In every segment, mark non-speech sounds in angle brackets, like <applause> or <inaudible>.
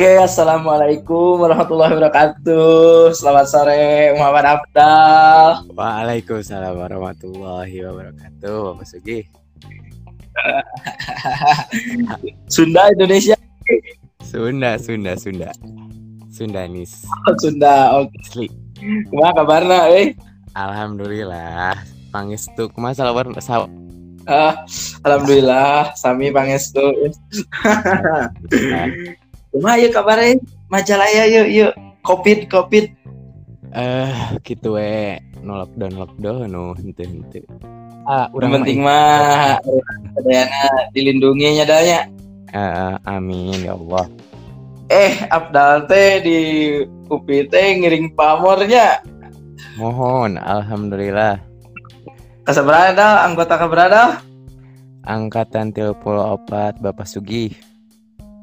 Oke, assalamualaikum warahmatullahi wabarakatuh. Selamat sore, Muhammad Abdal. Waalaikumsalam warahmatullahi wabarakatuh, Bapak Sugi. <laughs> Sunda Indonesia. Sunda, Sunda, Sunda. Sundanis. Oh, Sunda. Oke. Asli. Kumaha kabarna eh? Alhamdulillah. Pangestu kumaha salabar saw. Ah, alhamdulillah sami pangestu. Kabar eh? Majalah ya yuk yuk. Covid Covid. Eh, gitu we. No lockdown lockdown no henteu henteu. Ah, Yang penting mah adayana dilindungi nya danya. Ah, amin ya Allah. Eh, Abdal teh di UPI teh ngiring pamornya. Mohon, alhamdulillah. Kasaberada anggota kaberada? Angkatan 34 Bapak Sugi.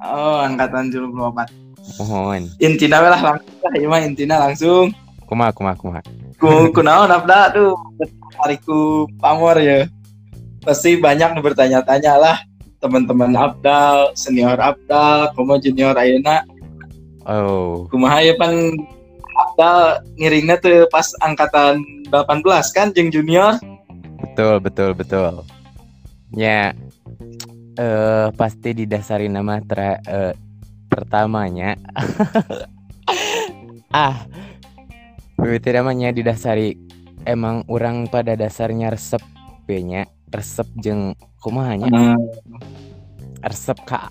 Oh, angkatan 74. Mohon. Intina lah langsung lah ieu mah intina langsung. Kumaha kumaha kumaha. Ku kunaon Abda tuh hariku pamor ya. Pasti banyak bertanya-tanya lah teman-teman Abdal, senior Abdal, komo junior ayeuna Oh, kumaha ya pan Abdal ngiringnya tuh pas angkatan 18 kan jeung junior. betul betul betul. Ya eh pasti didasari nama tra, eh, pertamanya. <laughs> ah. Bibit namanya didasari emang orang pada dasarnya resep nya resep jeng kumahanya Hmm. resep ka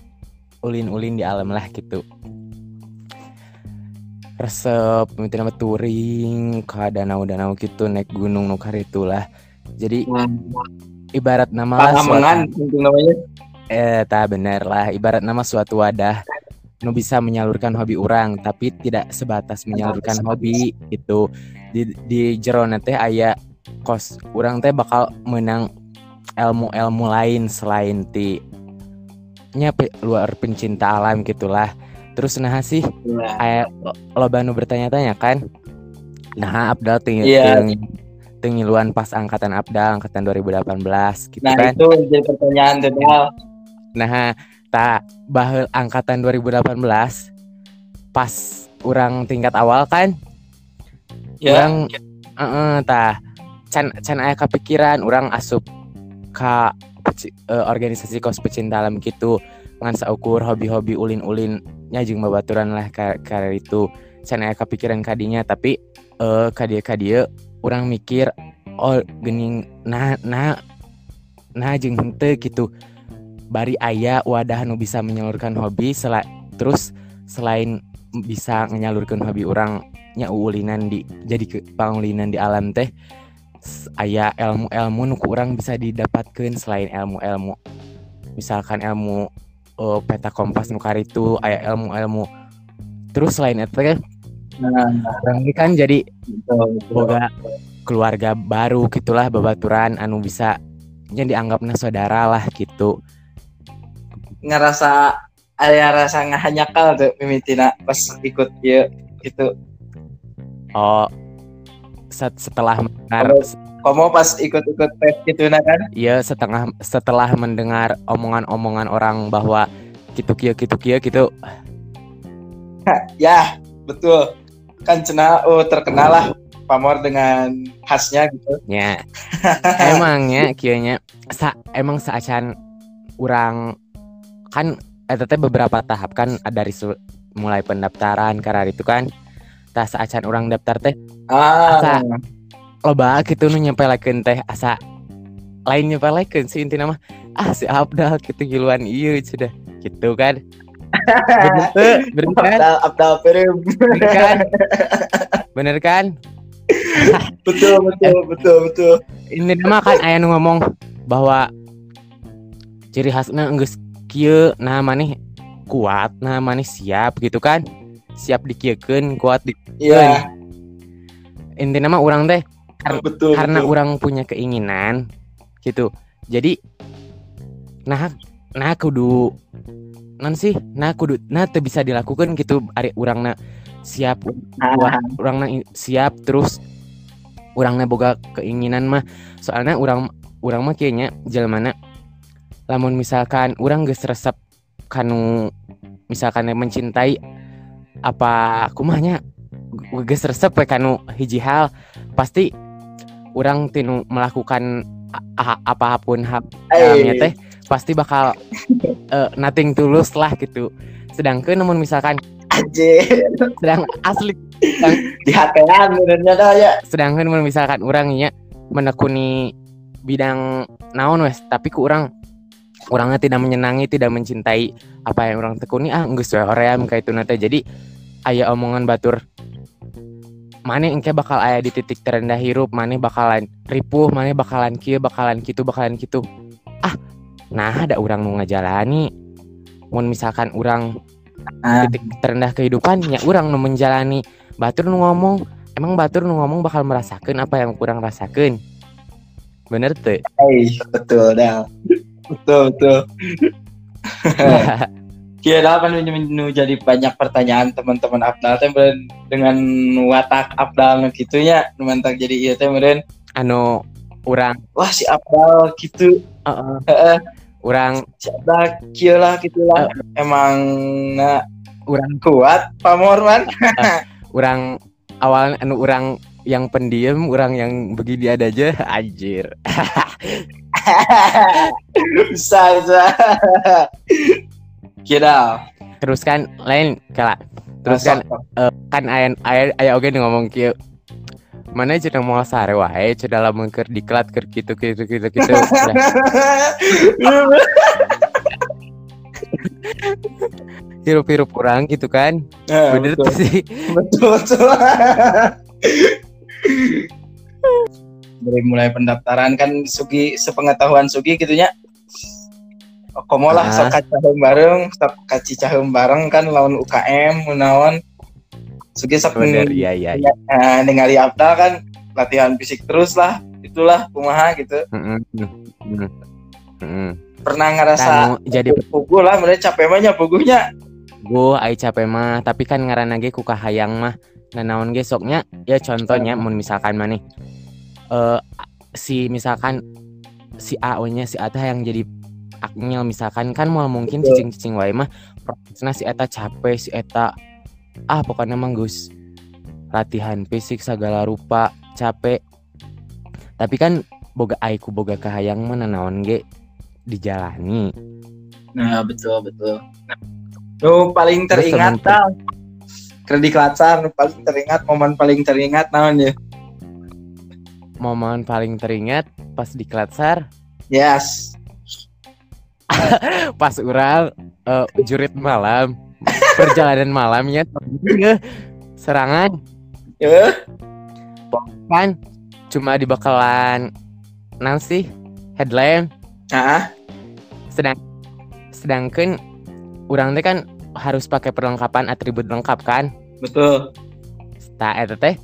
ulin-ulin di alam lah gitu resep mimiti nama touring ka danau-danau gitu naik gunung nukar itulah jadi ibarat nama lah namanya. Eh tak bener lah ibarat nama suatu wadah nu bisa menyalurkan hobi orang tapi tidak sebatas menyalurkan hobi itu di di jero teh aya kos orang teh bakal menang ilmu-ilmu lain selain ti nya pe- luar pencinta alam gitulah terus nah sih Iya. aya lo banu bertanya-tanya kan nah Abdal tinggi Iya. tengiluan pas angkatan Abdal angkatan 2018 gitu Nah, kan itu jadi pertanyaan tuh. Nah, tak bahel angkatan 2018 pas orang tingkat awal kan? Ya. orang heeh tah can can aya kepikiran orang asup ka peci- eh, organisasi kos pecinta alam gitu ngan saukur hobi-hobi ulin-ulin nya jeung babaturan lah ka, ka itu can aya kepikiran kadinya tapi eh kadia kadia orang mikir oh gening nah nah nah jeung henteu gitu bari aya wadah nu bisa menyalurkan hobi sela terus selain bisa menyalurkan hobi orang nya ulinan di jadi ke pangulinan di alam teh s- aya ilmu-ilmu nu ku urang bisa didapatkan selain ilmu-ilmu. Misalkan ilmu eh, peta kompas nu karitu aya ilmu-ilmu. Terus selain itu kan Nah, orang ini kan jadi boga keluarga baru gitulah babaturan anu bisa yang dianggapnya saudara lah gitu ngerasa aya rasa ngahanyakal tuh mimitina pas ikut ya gitu. oh set- setelah mendengar Komo pas ikut-ikut tes gitu nah kan? Iya setengah setelah mendengar omongan-omongan orang bahwa gitu kia gitu kia gitu Ya, betul. Kan cena oh terkenal lah pamor dengan khasnya gitu. ya <laughs> emangnya kianya sa emang saacan orang kan eta teh beberapa tahap kan dari su- mulai pendaftaran karena itu kan tah saacan orang daftar teh Ah, Asa. loba gitu nu nyempelekeun teh asa lain nyempelekeun sih intinya mah ah si Abdal gitu giluan iya sudah gitu kan bener kan Abdal Abdal Perim. bener kan bener kan betul, betul, <laughs> betul, betul. ini mah kan aya nu ngomong bahwa ciri khasna geus kieu nah maneh kuat nah maneh siap gitu kan? Siap dikieukeun kuat di Iya, intinya mah urang teh betul. karena betul. orang punya keinginan gitu. Jadi nah nah kudu non sih nah kudu nah teu bisa dilakukan gitu ari urangna siap Ah, urangna i- siap terus urangna boga keinginan mah. Soalnya urang urang mah kayaknya jelmana lamun misalkan urang geus resep kanu misalkan mencintai apa kumahnya? Geus resep we kanu hiji hal pasti orang tinu melakukan apa pun hal dalamnya teh pasti bakal eh, nothing tulus lah gitu. Sedangkan namun misalkan Anjir, sedang asli di hatean benernya dah ya. sedangkan mun misalkan orangnya menekuni bidang naon wes tapi ku orang orangnya tidak menyenangi tidak mencintai apa yang orang tekuni. Ah geus we hoream kayak itu nate jadi aya omongan batur mana engke bakal aya di titik terendah hirup mana bakalan ripuh mana bakalan kieu bakalan kitu bakalan kitu. Ah nah ada orang nu ngajalani. Mun misalkan orang Ah. titik terendah kehidupan ya orang nu menjalani. Batur nu ngomong emang batur nu ngomong bakal merasakan apa yang kurang rasakan bener tuh Hey, betul dah. Betul betul. Kira kan nu jadi banyak pertanyaan teman-teman Abdal? Teh meureun dengan watak Abdal nu kitu nya nu mantak jadi teh meureun anu orang wah si Abdal gitu. Uh, heeh. Orang si Abdal kieu lah gitu lah. Emang na orang kuat pamor man. Orang <laughs> awal anu orang yang pendiam orang yang begini ada aja <laughs> anjir <laughs> <laughs> bisa bisa. Kira. Terus kan lain kala terus kan kan aya aya aya oge nu ngomong kieu mana cenah moal sare wae? Cenah lamun keur diklat keur kitu kitu kitu kitu <laughs> hirup-hirup kurang gitu kan? Bener betul. sih? Betul betul <laughs> dari mulai pendaftaran kan Sugi sepengetahuan Sugi gitunya. Komo lah Ah. sok kacaheum bareng sok kacicaheum bareng kan lawan UKM menawan Sugi sok bener iya iya iya. Nah, ningali Abdal kan latihan fisik terus lah itulah kumaha gitu. Pernah ngerasa Kanu jadi pugu lah mereka capek banyak pugunya gue ai capek mah tapi kan ngaranna ge ku kahayang mah. Nah naon ge soknya? Ya contohnya mun misalkan maneh eh si misalkan si A nya si Ata yang jadi aknyel misalkan kan mau mungkin cicing-cicing wae mah prosesna si Eta capek si Eta ah pokoknya mah geus latihan fisik segala rupa capek. Tapi kan boga aiku boga kahayang mah nah naon ge dijalani. Nah betul betul. Nu paling Terus teringat kredit lacar nu paling teringat momen paling teringat naon ya momen paling teringat pas di Klatsar yes. <laughs> Pas orang eh, jurit malam. Perjalanan malamnya eh, serangan. Ya kan cuma di bakalan nanti headlamp. Ah sedang sedangkan orang teh kan harus pakai perlengkapan atribut lengkap kan? Betul. Tak eta teh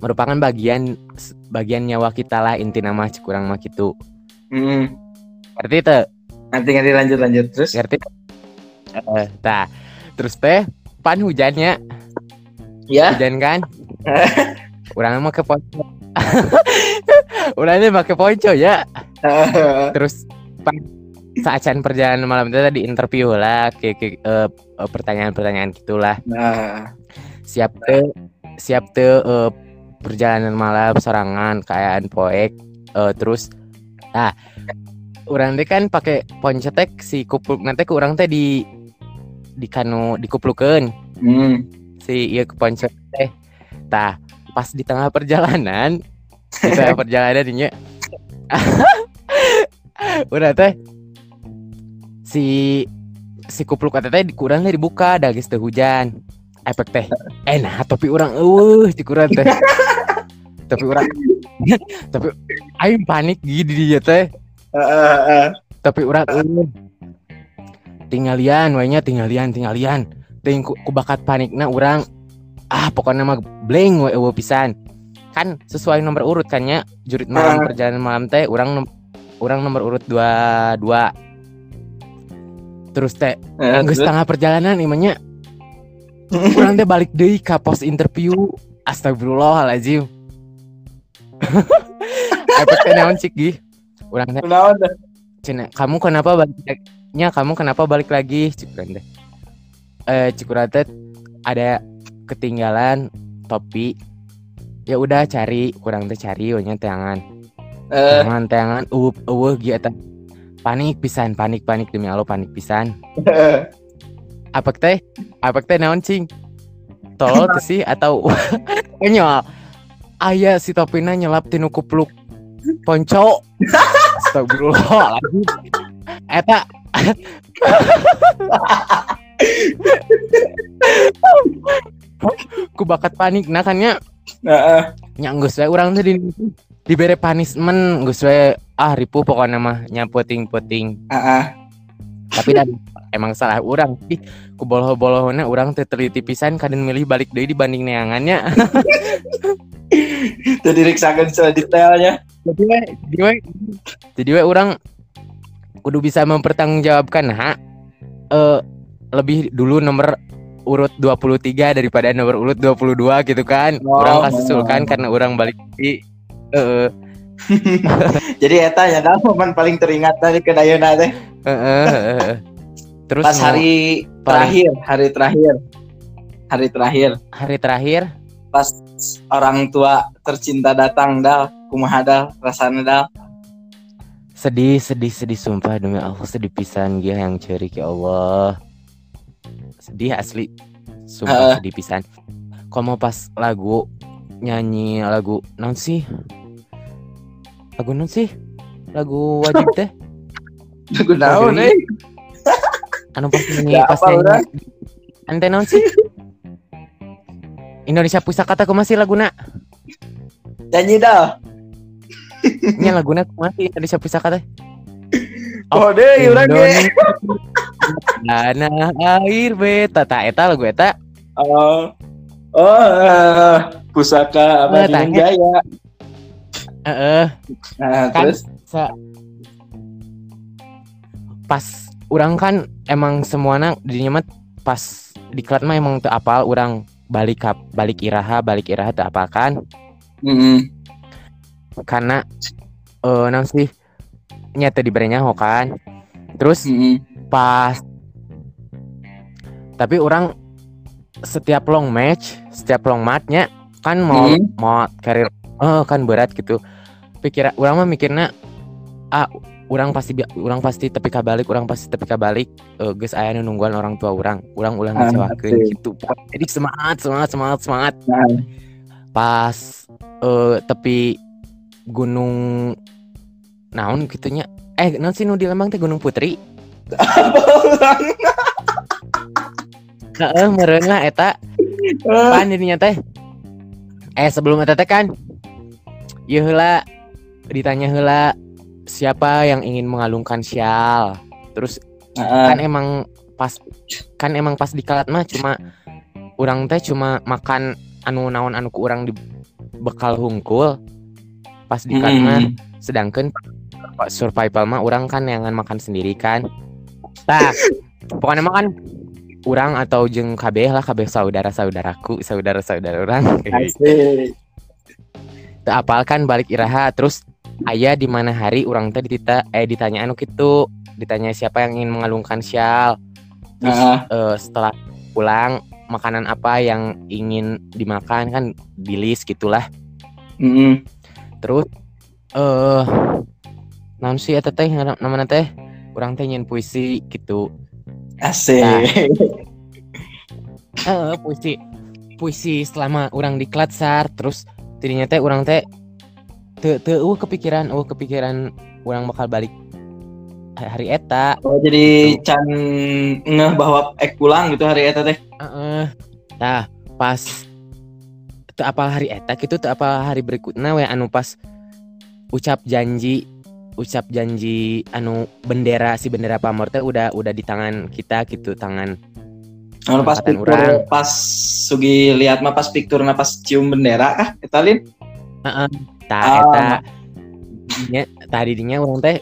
merupakan bagian bagian nyawa kita lah inti nama kurang mah gitu. Hmm. ngerti teh nanti nanti lanjut lanjut. Terus? Ngerti? Eh tah. Terus teh pan hujannya. Ya. Hujan kan? <laughs> Orangnya mau ke ponco. <laughs> Orangnya pakai ponco ya. <laughs> Terus pan saacan perjalanan malam itu tadi interview lah ke, ke eh, pertanyaan-pertanyaan gitulah. Nah. Siap tuh siap tuh perjalanan malam sorangan kayak poek eh, terus nah orang teh kan pakai ponco teh si kupluk nanti ke orang teh di di kanu dikuplukeun. Hmm. si iya ke ponco teh. Tah pas di tengah perjalanan <laughs> di tengah perjalanan nya <laughs> udah teh si si kupluk kata teh kurang teh dibuka dah geus teu hujan. Efek teh eh nah tapi orang eueuh di kurang teh <laughs> tapi orang <laughs> tapi aing panik gini dia teh. Eh, eh, eh. tapi orang eueuh tinggalian wanya tinggalian tinggalian ting ku, ku bakat panikna orang ah pokoknya mah blank we eueuh pisan. Kan sesuai nomor urut kan nya? Jurit malam perjalanan malam teh orang nom- orang nomor urut dua dua. Terus teh Eh, Nggak setengah perjalanan imanya Kurang <laughs> teh balik deh ke pos interview. Astagfirullahaladzim <laughs> Efeknya naon cik gi? Urang teh. Cina Kamu kenapa balik nya kamu kenapa balik lagi? Cik urang teh. Eh cik urang teh ada ketinggalan topi. Ya udah cari. Kurang teh cari ohnya tangan Eh, tangan tangan uh uh gitu panik pisan panik panik. Demi Allah panik pisan. Apa teh? Apa teh naon cing? Tolol <laughs> teh sih atau <laughs> nyol ayah si topina nyelap tinu kupluk ponco astagfirullah lagi eta. Ku bakat panik nah kan nya Heeh. nya geus we urang teh di dibere punishment geus we ah ripuh pokoknya mah. Nya puting-puting Heeh. Tapi dan emang salah orang sih. Ku boloh-bolohna orang teliti pisan kadang milih balik deui dibanding neangannya. <laughs> Itu diriksakan secara detailnya. jadi we jadi we jadi we orang kudu bisa mempertanggungjawabkan ha? Eh lebih dulu nomor urut 23 daripada nomor urut 22 gitu kan? Oh, orang kasusulkan oh. karena orang balik di eh <laughs> Jadi eta ya dah momen paling teringat tadi ke Dayana teh. eh, eh, eh, eh. terus Pas hari paling- terakhir, hari terakhir. Hari terakhir. Hari terakhir? Pas orang tua tercinta datang dal, kumaha dal, rasana dal. sedih sedih sedih sumpah. Demi Allah sedih pisan. Dia yang cerik ya Allah. Sedih asli. Sumpah sedih pisan. Kok mau pas lagu nyanyi lagu non sih lagu non sih lagu wajib teh <laughs> Lagu naon eh? anu pas nyanyi Gak pas apa, nyanyi ante non sih Indonesia Pusaka ku masih laguna Nyanyi dal. <laughs> nya laguna masih Indonesia Pusaka teh <laughs> Oh deh, urang ge. Tanah air beta tak eta lagu eta Oh. Oh, eh, pusaka Eh, tanya. Jaya. Heeh Nah, Kan- terus pas orang kan emang semuanya dirinya mah pas di kelas mah emang tuh apal orang balik kap balik iraha balik iraha tuh apal kan Mm-mm. karena eh nang sih nyata diberi nyaho kan terus Mm-mm. pas tapi orang setiap long match setiap long matchnya kan mau Hmm. mau karir eh kan berat gitu. Pikir orang mah mikirnya ah orang pasti orang pasti tepi balik orang pasti tepi balik. Eh geus aya nu nungguan orang tua orang orang ulah Ah, ngecewakeun gitu. Jadi semangat semangat semangat semangat. Nah, pas eh tepi gunung naon gitunya? Eh naon sih nu di Lembang teh Gunung Putri? <laughs> Heeh, meureun lah eta. Eh, pan dirinya teh. Eh sebelum eta teh kan Ieu heula ditanya heula siapa yang ingin mengalungkan syal. Terus ah, kan emang pas kan emang pas di kelat mah cuma orang teh cuma makan anu naon anu ku urang di bekal hungkul pas di kelat mah. Sedangkan Pak survival mah orang kan yang makan sendiri kan. Nah pokoknya mah kan orang atau jeng KB lah KB saudara saudaraku saudara saudara orang Asik. Teu apal kan balik iraha terus ayah di mana hari? Orang teh ditita eh ditanya anu gitu ditanya siapa yang ingin mengalungkan syal terus Ah, eh, setelah pulang makanan apa yang ingin dimakan? Kan di list gitulah. Mm-mm. terus eh naon sih eta teh? Namanya teh? Orang teh nyen puisi gitu. Asik. <laughs> eh puisi puisi selama orang di Klatsar terus tidinya teh orang teh te te eueuh kepikiran eueuh kepikiran orang bakal balik hari eta Oh, jadi can ngeh bahwa ek pulang gitu hari eta teh. Heeh. Nah, pas itu apa hari eta gitu tuh apa hari berikutnya we anu pas ucap janji ucap janji anu bendera si bendera pamor teh udah udah di tangan kita gitu tangan Anu pas piktur urang. pas Sugi lihat mah pas pikturna pas cium bendera kah eta Lin? Heeh. Tah Ah. eta dinya tadi dinya orang teh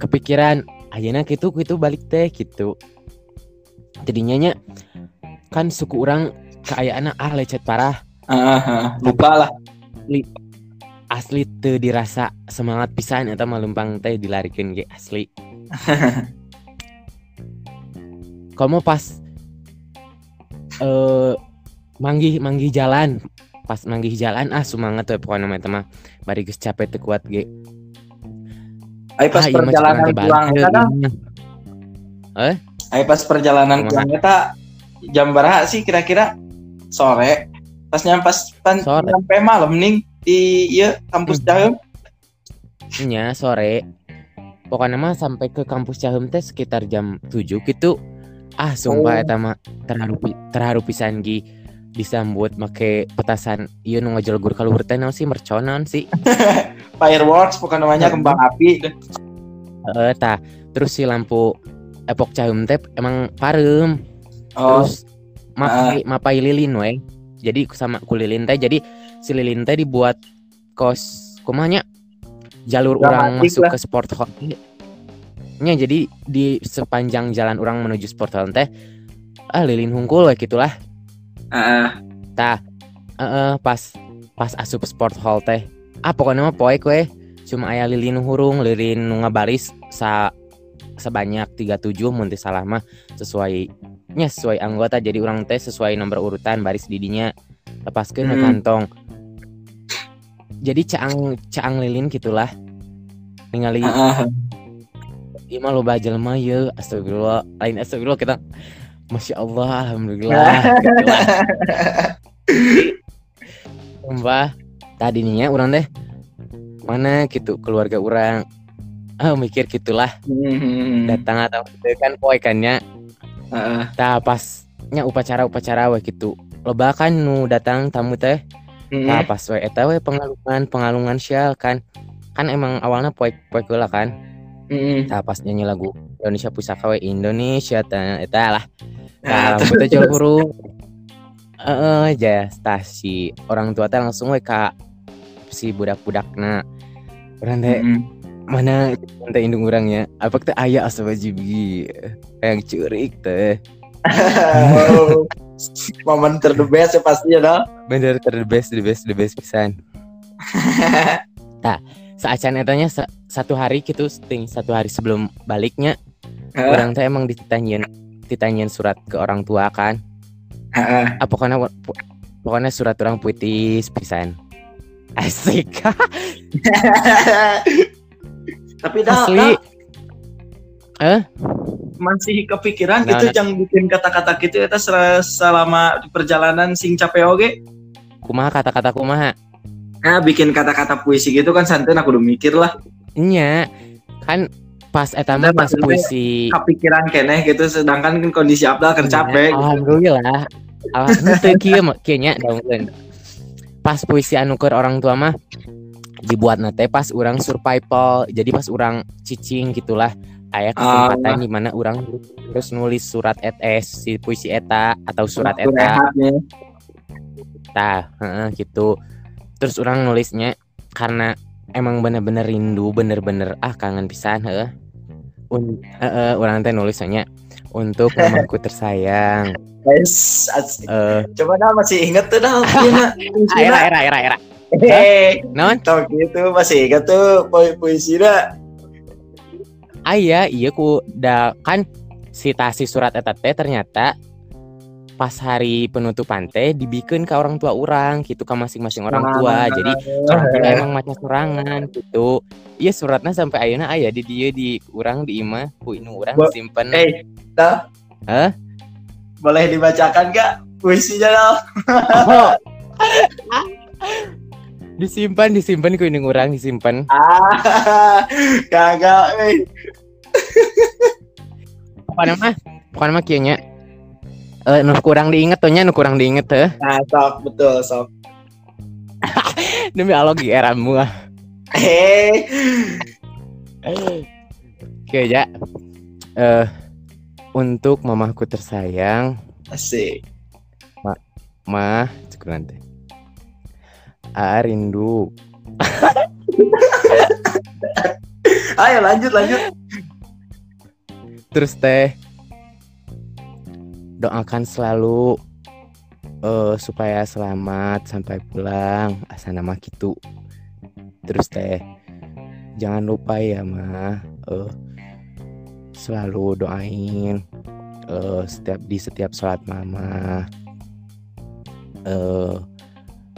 kepikiran ayeuna gitu gitu balik teh gitu. Jadinya nya kan suku orang keayaan ah lecet parah Ah, ah, lupa lah. asli teu dirasa semangat pisan eta mah lempang teh dilarikeun ge asli. <laughs> Kamu pas eh manggih manggih jalan. Pas manggih jalan ah semangat tuh pokoknya nama eta mah. Bari geus capek teu kuat ge. Ayo pas Ah, iya perjalanan pulang eta Eh? ayo pas perjalanan pulang eta jam berapa sih kira-kira? Sore. Pas nyampe pas nyampe malam nih di iya kampus Hmm. Dahem nya sore. Pokoknya mah sampai ke kampus Cahem teh sekitar jam 7 gitu ah sumpah Oh. eta mah terharu terharu pisan gi. Disambut make petasan ieu nu ngajol gur teh naon sih merconan sih? <laughs> Fireworks pokoknya namanya kembang api. Heeh tah terus si lampu epok Cahem teh emang parem. Oh. Terus mapai mapai lilin we. Jadi sama ku lilin teh jadi si lilin teh dibuat kos kumanya jalur orang Dramatik masuk lah. ke sport hall nya jadi di sepanjang jalan orang menuju sport hall teh ah lilin hungkul we gitulah Heeh. tah eh pas pas asup sport hall teh ah pokoknya mah poek we cuma aya lilin hurung lilin nu ngabaris sa sebanyak 37 mun teu salah mah sesuai nya sesuai anggota jadi orang teh sesuai nomor urutan baris didinya lepaskeun Hmm. kantong jadi caang caang lilin gitulah ningali Heeh. Ieu mah loba jelema ye astagfirullah. Lain astagfirullah kita Masya Allah, Alhamdulillah. <laughs> Sumpah tadinya orang teh mana gitu keluarga orang. Ah mikir gitulah. Hmm. datang atau kan poekannya Heeh. tah pasnya upacara upacara we gitu. Loba kan nu datang tamu teh. Tah Hmm. pas we eta we pengalungan pengalungan syal kan. Kan emang awalnya poek poek heula kan Hmm. tah pas nyanyi lagu Indonesia Pusaka we Indonesia tah eta lah Nah, Nah, jauh hurung. Eh, aja stasi orang tua teh langsung we ka si budak-budakna. Orang teh Hmm. mana teh indung urangnya. Apa teh aya asawajibi yang curik teh. Oh. <laughs> momen ter the best ya pasti ya dong Bener ter the best the best best <laughs> Saacan etanya sa- satu hari gitu ting satu hari sebelum baliknya Heeh. orang teh emang ditanyain ditanyain surat ke orang tua kan. Heeh. Ah, pokoknya pokoknya surat orang puitis pisan. Asik. <laughs> tapi dah, Asli. Eh? masih kepikiran Nah, gitu nah. yang bikin kata-kata gitu eta sel- selama di perjalanan sing capek oge Kumaha kata-kata kumaha? Nah bikin kata-kata puisi gitu kan santai aku udah mikir lah Nya kan pas eta mah Dan pas puisi kepikiran keneh gitu sedangkan kan kondisi Abdal kan capek gitu. Alhamdulillah. Alhamdulillah kieu mah kieu nya daunkeun. Pas puisi anu keur orang tua mah dibuat nate pas orang survival jadi pas orang cicing gitulah aya kesempatan Ah. di mana orang terus nulis surat ETS si puisi eta atau surat eta heeh, gitu. Terus orang nulisnya karena emang bener-bener rindu, bener-bener ah kangen pisan, heeh. Un, heeh, orang teh nulisnya untuk mamaku <laughs> tersayang. Guys, asik. Eh, coba dah masih inget tuh dah puisi <laughs> era era era era. Hehehe. Non? Tau gitu masih inget tuh pu- puisi dah Ah iya, iya ku da kan si tasi surat eta teh ternyata pas hari penutupan teh dibikeun ke orang tua orang gitu ke masing-masing orang tua. Jadi orang tua emang macam serangan gitu. Iya suratnya sampai ayeuna aya di dia di urang di imah ku inu urang Bo- disimpen. Eh, dah. Hah? Boleh dibacakan gak puisinya dah? <laughs> Oh. disimpan disimpan ku ini orang disimpan Ah, <laughs> kagak, eh. pokoknya mah pokoknya mah kieunya eh nu kurang diinget tuh nu kurang diinget teh Nah, sok betul, sok. <laughs> demi Allah ge eramu ah Eh, kieu ya eh untuk mamaku tersayang. Asik. mah cukuran teh Ah, rindu. <laughs> Ayo lanjut, lanjut. terus teh doakan selalu eh supaya selamat sampai pulang asa nama gitu terus teh jangan lupa ya mah eh selalu doain eh setiap di setiap sholat mama eh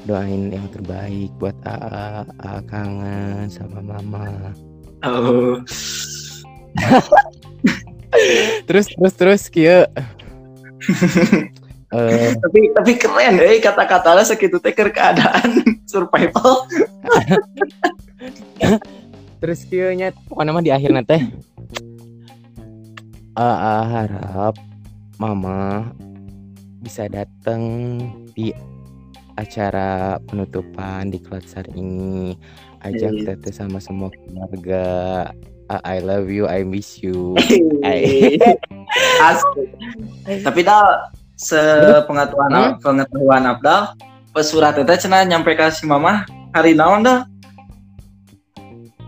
doain yang terbaik buat AA, AA kangen sama mama. Oh. <laughs> Terus terus terus kieu. <laughs> Eh tapi tapi keren eh kata-katanya segitu teh keur keadaan <laughs> survival. <laughs> terus kieu nya pokoknya mah di akhir teh AA harap mama bisa datang di acara penutupan di Klatsar ini ajak Iya. teteh sama semua keluarga I I love you I miss you <laughs> I-. <laughs> Tapi dah sepengetahuan Hmm? pengetahuan Abdal pas surat itu cenah nyampe ke si mama hari naon dah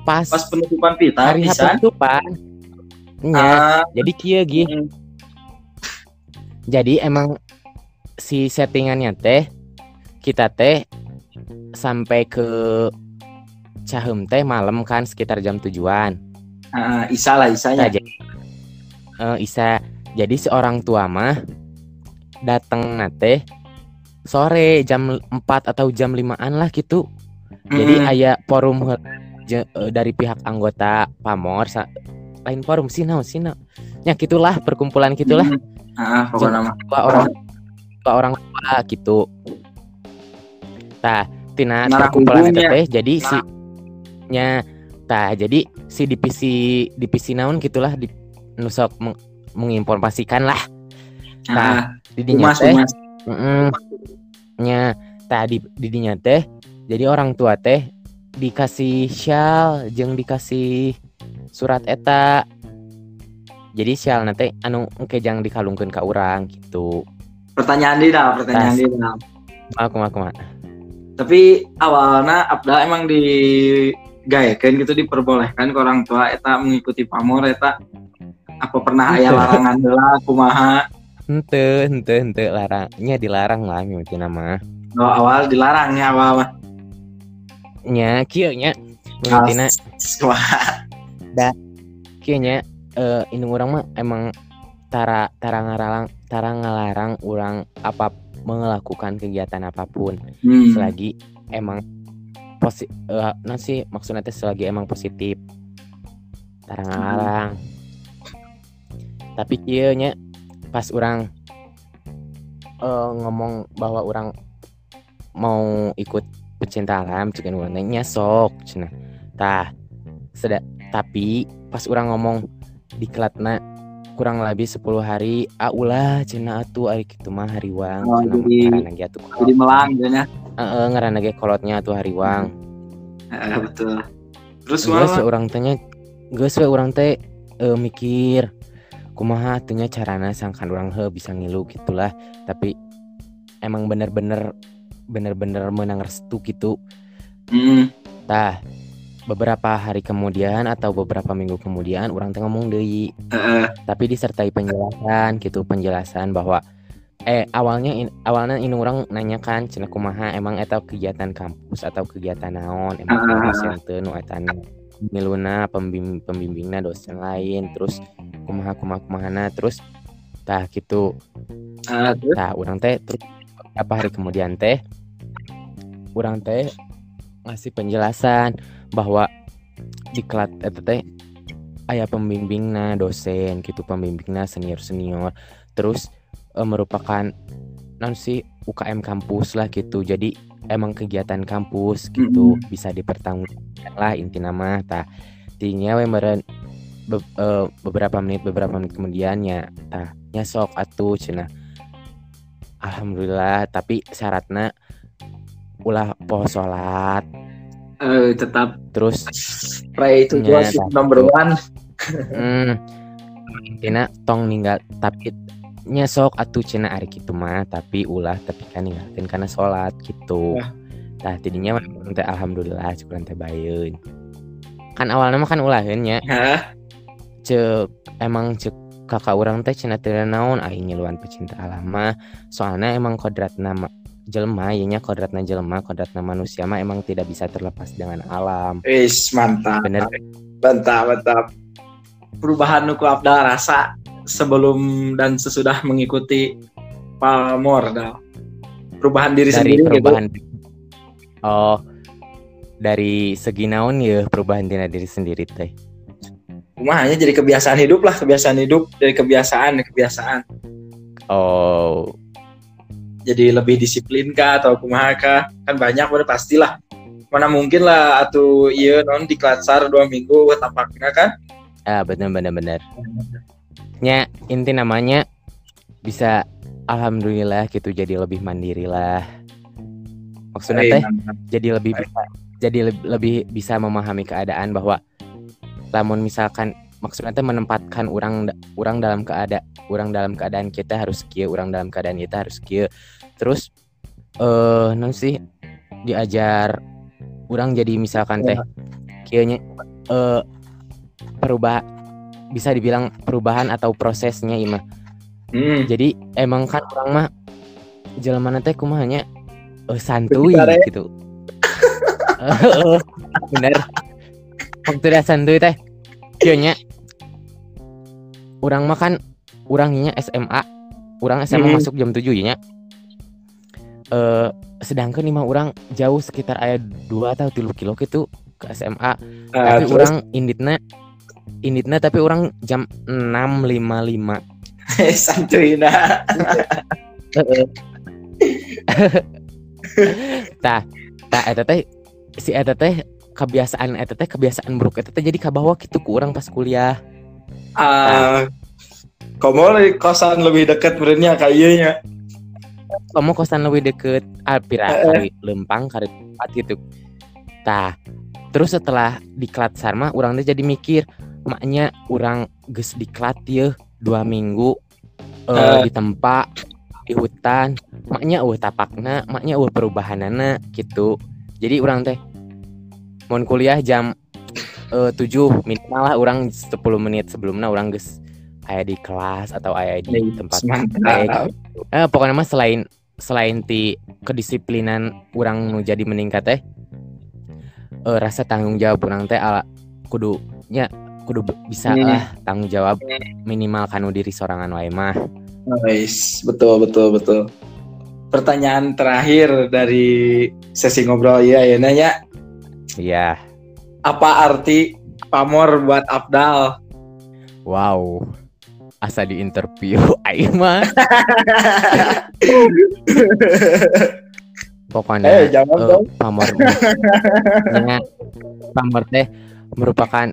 pas, pas penutupan pita hari pisan. penutupan Nya, Ah, jadi kia gitu hmm. jadi emang si settingannya teh kita teh sampai ke Cahem teh malam kan sekitar jam tujuan Ah, Isa lah Isanya. Nah, jadi eh, Isa jadi seorang tua mah datang nate sore jam 4 atau jam 5an lah gitu jadi Hmm. aya forum je- eh, dari pihak anggota pamor sa- lain forum sih naon. ya gitulah perkumpulan gitulah Hmm. Ah, pokoknya dua orang dua orang tua gitu tah tina perkumpulan teh jadi si nya tah jadi si divisi divisi naon gitulah di nusok meng, menginformasikan lah. Ah, Nah, di dinya teh mm nya tadi di dinya teh jadi orang tua teh dikasih syal jeung dikasih surat eta. Jadi syal nanti anu engke jang dikalungkeun ka urang gitu. Pertanyaan dia dah, pertanyaan dia dah. aku mah kumaha Tapi awalnya Abdal emang digayakan gitu diperbolehkan ke orang tua eta mengikuti pamor eta. Apa pernah aya larangan lah kumaha? Henteu henteu henteu larangnya dilarang lah mimitina mah. No, awal dilarangnya awal mah. Nya kieu nya mimitina Wah, kieu nya eh ini urang mah emang tara tara ngalarang tara ngalarang urang apa melakukan kegiatan apa pun. Hmm. selagi emang posi eh, nah sih maksudnya teh selagi emang positif. Tara ngalarang tapi kieu nya pas orang eh, ngomong bahwa orang mau ikut pecinta alam cekan urang teh nya sok cenah. Tah seda tapi pas orang ngomong di kelatna kurang lebih 10 hari ulah cenah atuh ari kitu mah hariwang Oh, cenah jadi- jadi melang gitu Heeh, ngaranna ge kolotnya atuh hariwang Eh, betul. Terus geus mah we urang teh nya geus we urang teh eh, mikir kumaha atunya carana sangkan urang heuh bisa ngilu? Gitulah. Tapi emang bener-bener bener-bener menang restu gitu. Hmm. tah beberapa hari kemudian atau beberapa minggu kemudian orang teh ngomong deui. Eh, tapi disertai penjelasan gitu penjelasan bahwa eh awalnya in- awalnya ini orang nanya kan cenah kumaha? Emang eta kegiatan kampus atau kegiatan naon? Emang Ah. dosen teu nu eta miluna pembim pembimbingna dosen lain terus kumaha kumaha kumahana? Terus tah gitu. Eh, terus? Nah, orang teh terus beberapa hari kemudian teh orang teh ngasih penjelasan bahwa di kelas eta teh aya pembimbingna dosen gitu pembimbingna senior senior terus eh, merupakan non sih UKM kampus lah gitu. Jadi emang kegiatan kampus gitu bisa dipertanggungjawabkan lah inti nama. Tah tinya we meureun be- eh, beberapa menit beberapa menit kemudiannya tah nya sok atuh cenah. Alhamdulillah tapi syaratnya ulah poho salat eh, tetap terus pray itu number one. Hmm, intina tong ninggal tapi nyesok atuh cina ari gitu mah tapi ulah tapi kan ninggalkeun karena salat gitu. Wah. Tah tidinya mah urang teh alhamdulillah cukup teh bayeun kan awalnya mah kan ulaheun nya. Hah? cek emang cek kakak orang teh cina teu naon aing ngiluan pecinta alam mah. Soalnya emang kodrat nama jelema ieu nya kodratna jelema kodratna manusia mah emang tidak bisa terlepas dengan alam. Wis mantap. Bener. Mantap mantap. Perubahan nuku Abdal rasa sebelum dan sesudah mengikuti pamor dah perubahan diri dari sendiri gitu. perubahan oh dari segi naon ya perubahan diri diri sendiri teh? Kumaha hanya jadi kebiasaan hidup lah kebiasaan hidup dari kebiasaan ke kebiasaan. Oh. Jadi lebih disiplin kah atau kumaha kah? Kan banyak udah pastilah. Mana mungkin lah atau iya non di dua minggu tapaknya kan ah benar benar benar nya inti namanya bisa alhamdulillah gitu jadi lebih mandiri lah. Maksudnya Eh, teh jadi lebih bisa jadi leb- lebih bisa memahami keadaan bahwa lamun misalkan maksudnya teh menempatkan orang orang dalam keadaan orang dalam keadaan kita harus kia orang dalam keadaan kita harus kia terus eh non sih diajar orang jadi misalkan teh kianya eh perubah bisa dibilang perubahan atau prosesnya ima Hmm. jadi emang kan orang mah jalan teh kumahanya eh, santuy ya? gitu <laughs> bener waktu dia santuy teh kionya orang mah kan orangnya SMA orang SMA Mhm. masuk jam 7 nya eh sedangkan lima orang jauh sekitar ayat 2 atau 3 kilo gitu ke SMA Ah, tapi terus orang inditna inditna tapi orang jam 6.55 santuy nah <laughs> tah tah eta teh si eta teh kebiasaan eta teh kebiasaan buruk eta teh jadi kabawa gitu ku orang pas kuliah. Ah komo di kosan lebih dekat berenya kayaknya kamu kosan lebih deket Alpira Eh, eh. kari lempang kari tempat gitu. Tah terus setelah diklat sarma orang teh jadi mikir maknya orang ges diklat ya dua minggu Eh. di tempat di hutan maknya uh tapakna maknya uh perubahanana gitu jadi orang teh mau kuliah jam eh, 7 minimal lah orang 10 menit sebelumnya orang ges aya di kelas atau aya di tempat mantap praktek. Eh, pokoknya mah selain selain ti kedisiplinan orang nu jadi meningkat teh eh, rasa tanggung jawab orang teh ala kudunya kudu bisa Hmm. lah tanggung jawab minimal kanu diri sorangan wae mah Nice, betul betul betul. Pertanyaan terakhir dari sesi ngobrol ya ya nanya iya apa arti pamor buat Abdal? wow asa di interview <laughs> aing mah pokoknya Eh eh, dong. pamor nya <laughs> pamor teh merupakan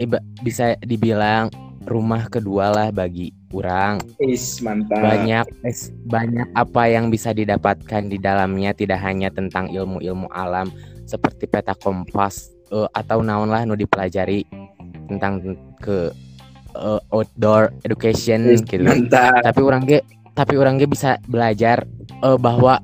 iba- bisa dibilang rumah kedua lah bagi orang Is mantap. banyak es- banyak apa yang bisa didapatkan di dalamnya tidak hanya tentang ilmu-ilmu alam seperti peta kompas eh, atau naon lah nu dipelajari tentang ke eh, outdoor education Is, gitu Mantap. tapi orang ge tapi orang ge bisa belajar eh, bahwa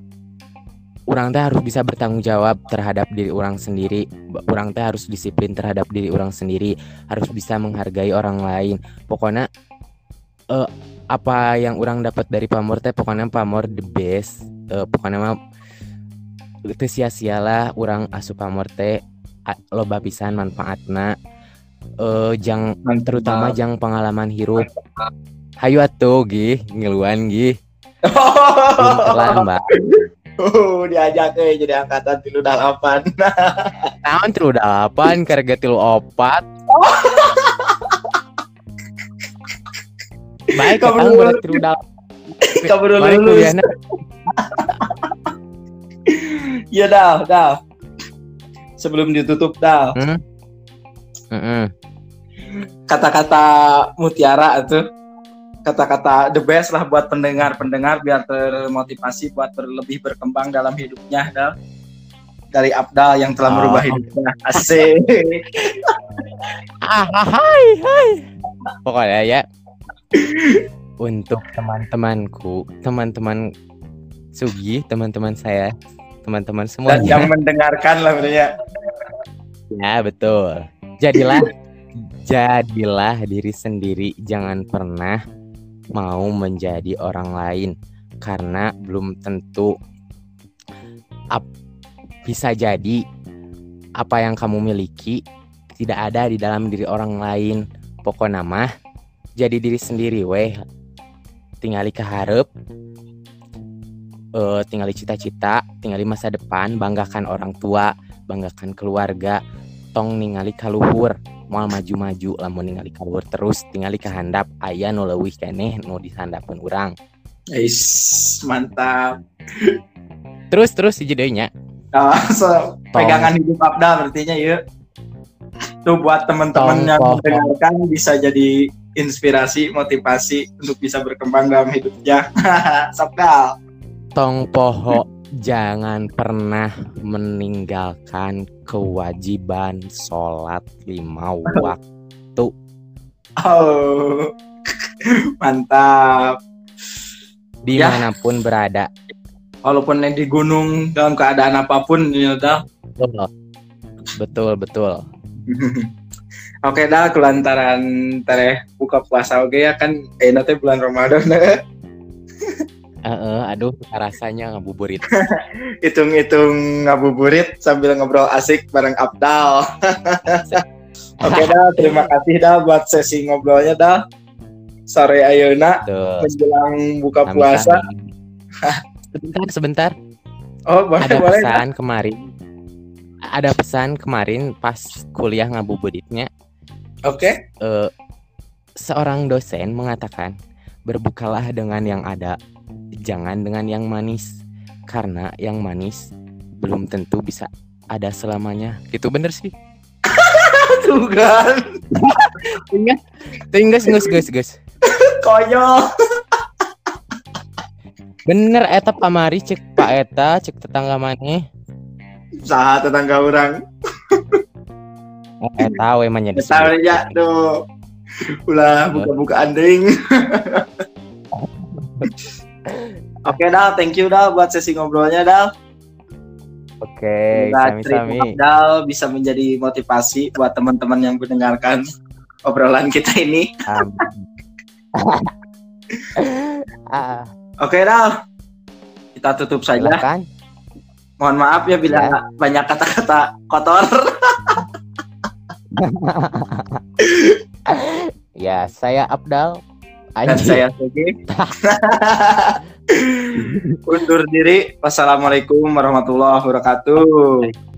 orang teh harus bisa bertanggung jawab terhadap diri orang sendiri. Orang teh harus disiplin terhadap diri orang sendiri. Harus bisa menghargai orang lain. Pokoknya eh, apa yang orang dapat dari pamor teh pokoknya pamor the best. Eh, pokoknya mah itu sia-sialah orang asup pamor teh. Loba pisan manfaatna. Eh jang Mantap. terutama jang pengalaman hirup. Hayu atuh gih. Ngeluan gih. <laughs> Belum terlambat Oh, diajak eh jadi angkatan tilu dalapan. <laughs> tahun tilu delapan karga tilu opat <laughs> baik Kamu dulu. boleh tilu delapan Kamu dulu lulus. Iya Dal, Dal. Sebelum ditutup Dal, Heeh. kata-kata mutiara itu kata-kata the best lah buat pendengar-pendengar biar termotivasi buat lebih berkembang dalam hidupnya Dal. Dari Abdal yang telah Oh. merubah hidupnya. Asik. <laughs> ah ah, hai hai pokoknya ya untuk teman-temanku teman-teman Sugi teman-teman saya teman-teman Dan semuanya yang mendengarkan lah sebenarnya. Ya betul. Jadilah jadilah diri sendiri. Jangan pernah mau menjadi orang lain karena belum tentu ap- bisa jadi apa yang kamu miliki tidak ada di dalam diri orang lain. Pokoknya mah jadi diri sendiri weh. Tinggali ke hareup. eh, tinggali cita-cita, tinggali masa depan, banggakan orang tua, banggakan keluarga, tong ningali kaluhur, mau maju-maju lamun ningali kaluhur terus tinggali kehandap aya nu leuwih keneh nu disandapeun urang. Ais, mantap. Terus terus hiji deui nya. Oh, so, pegangan hidup Abda berarti yuk. Tuh buat teman-teman yang mendengarkan bisa jadi inspirasi, motivasi untuk bisa berkembang dalam hidupnya. <laughs> Sabda. Tong poho jangan pernah meninggalkan kewajiban sholat lima waktu. Oh. Mantap. Ya. di mana pun berada. Walaupun yang di gunung dalam keadaan apa pun ya dah. Betul betul. <laughs> Oke dah kelantaran tereh buka puasa oke ya kan eh nanti bulan Ramadan Heeh, aduh rasanya ngabuburit. <laughs> hitung-hitung ngabuburit sambil ngobrol asik bareng Abdal. <laughs> Oke dah, terima kasih dah buat sesi ngobrolnya dah. Sore ayeuna Tuh. menjelang buka Sami-sami. puasa. Sebentar sebentar. Oh, boleh Ada boleh. dah. pesan kemarin. Ada pesan kemarin pas kuliah ngabuburitnya Oke. eh, seorang dosen mengatakan berbukalah dengan yang ada, jangan dengan yang manis karena yang manis belum tentu bisa ada selamanya. Gitu bener sih. <laughs> Tuh kan. Tinggal gus gus gus. <laughs> Konyol. Bener eta pamari cek Pak eta cek tetangga maneh. Saha tetangga orang. Eh, Eta we mah nya Tahu ya tuh. Ulah buka-buka anding. <laughs> Oke dah, thank you dah buat sesi ngobrolnya dah. Oke, Semoga sami-sami. Abdal bisa menjadi motivasi buat teman-teman yang mendengarkan obrolan kita ini. <laughs> Oke dah, kita tutup saja. silakan. Mohon maaf ya bila Ya. banyak kata-kata kotor. <laughs> Ya, saya Abdal. Dan saya Sugi. <laughs> <laughs> Undur diri. Wassalamualaikum warahmatullahi wabarakatuh.